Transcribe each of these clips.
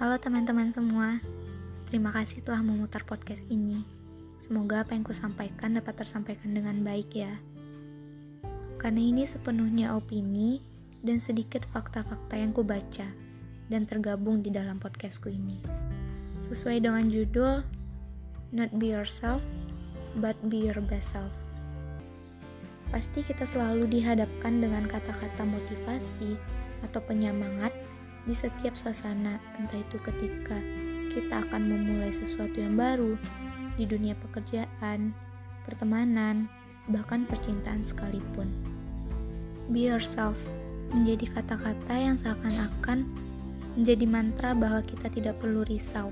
Halo teman-teman semua, terima kasih telah memutar podcast ini. Semoga apa yang kusampaikan dapat tersampaikan dengan baik ya. Karena ini sepenuhnya opini dan sedikit fakta-fakta yang kubaca dan tergabung di dalam podcastku ini. Sesuai dengan judul, Not Be Yourself, But Be Your Best Self. Pasti kita selalu dihadapkan dengan kata-kata motivasi atau penyemangat di setiap suasana, entah itu ketika kita akan memulai sesuatu yang baru di dunia pekerjaan, pertemanan, bahkan percintaan sekalipun. Be yourself menjadi kata-kata yang seakan-akan menjadi mantra bahwa kita tidak perlu risau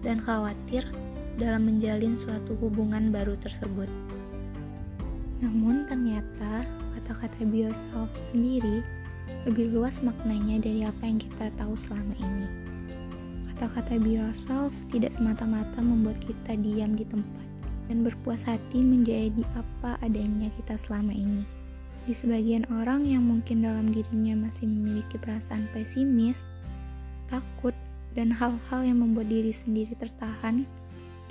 dan khawatir dalam menjalin suatu hubungan baru tersebut. Namun ternyata kata-kata be yourself sendiri lebih luas maknanya dari apa yang kita tahu selama ini. Kata-kata be yourself tidak semata-mata membuat kita diam di tempat dan berpuas hati menjadi apa adanya kita selama ini. Di sebagian orang yang mungkin dalam dirinya masih memiliki perasaan pesimis, takut, dan hal-hal yang membuat diri sendiri tertahan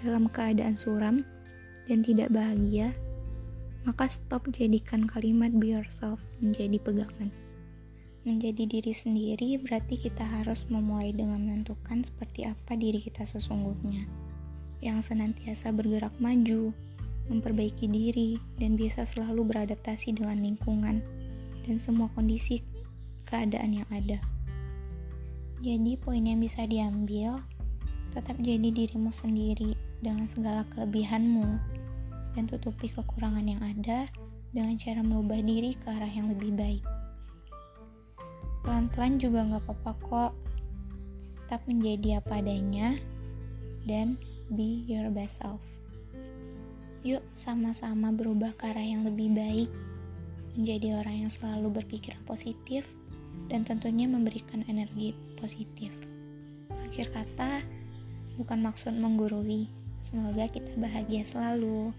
dalam keadaan suram dan tidak bahagia, maka stop jadikan kalimat be yourself menjadi pegangan. Menjadi diri sendiri berarti kita harus memulai dengan menentukan seperti apa diri kita sesungguhnya, yang senantiasa bergerak maju, memperbaiki diri, dan bisa selalu beradaptasi dengan lingkungan dan semua kondisi keadaan yang ada. Jadi, poin yang bisa diambil tetap jadi dirimu sendiri dengan segala kelebihanmu, dan tutupi kekurangan yang ada dengan cara merubah diri ke arah yang lebih baik. Pelan-pelan juga nggak apa-apa kok. Tetap menjadi apa adanya dan be your best self. Yuk sama-sama berubah ke arah yang lebih baik, menjadi orang yang selalu berpikir positif dan tentunya memberikan energi positif. Akhir kata, bukan maksud menggurui. Semoga kita bahagia selalu.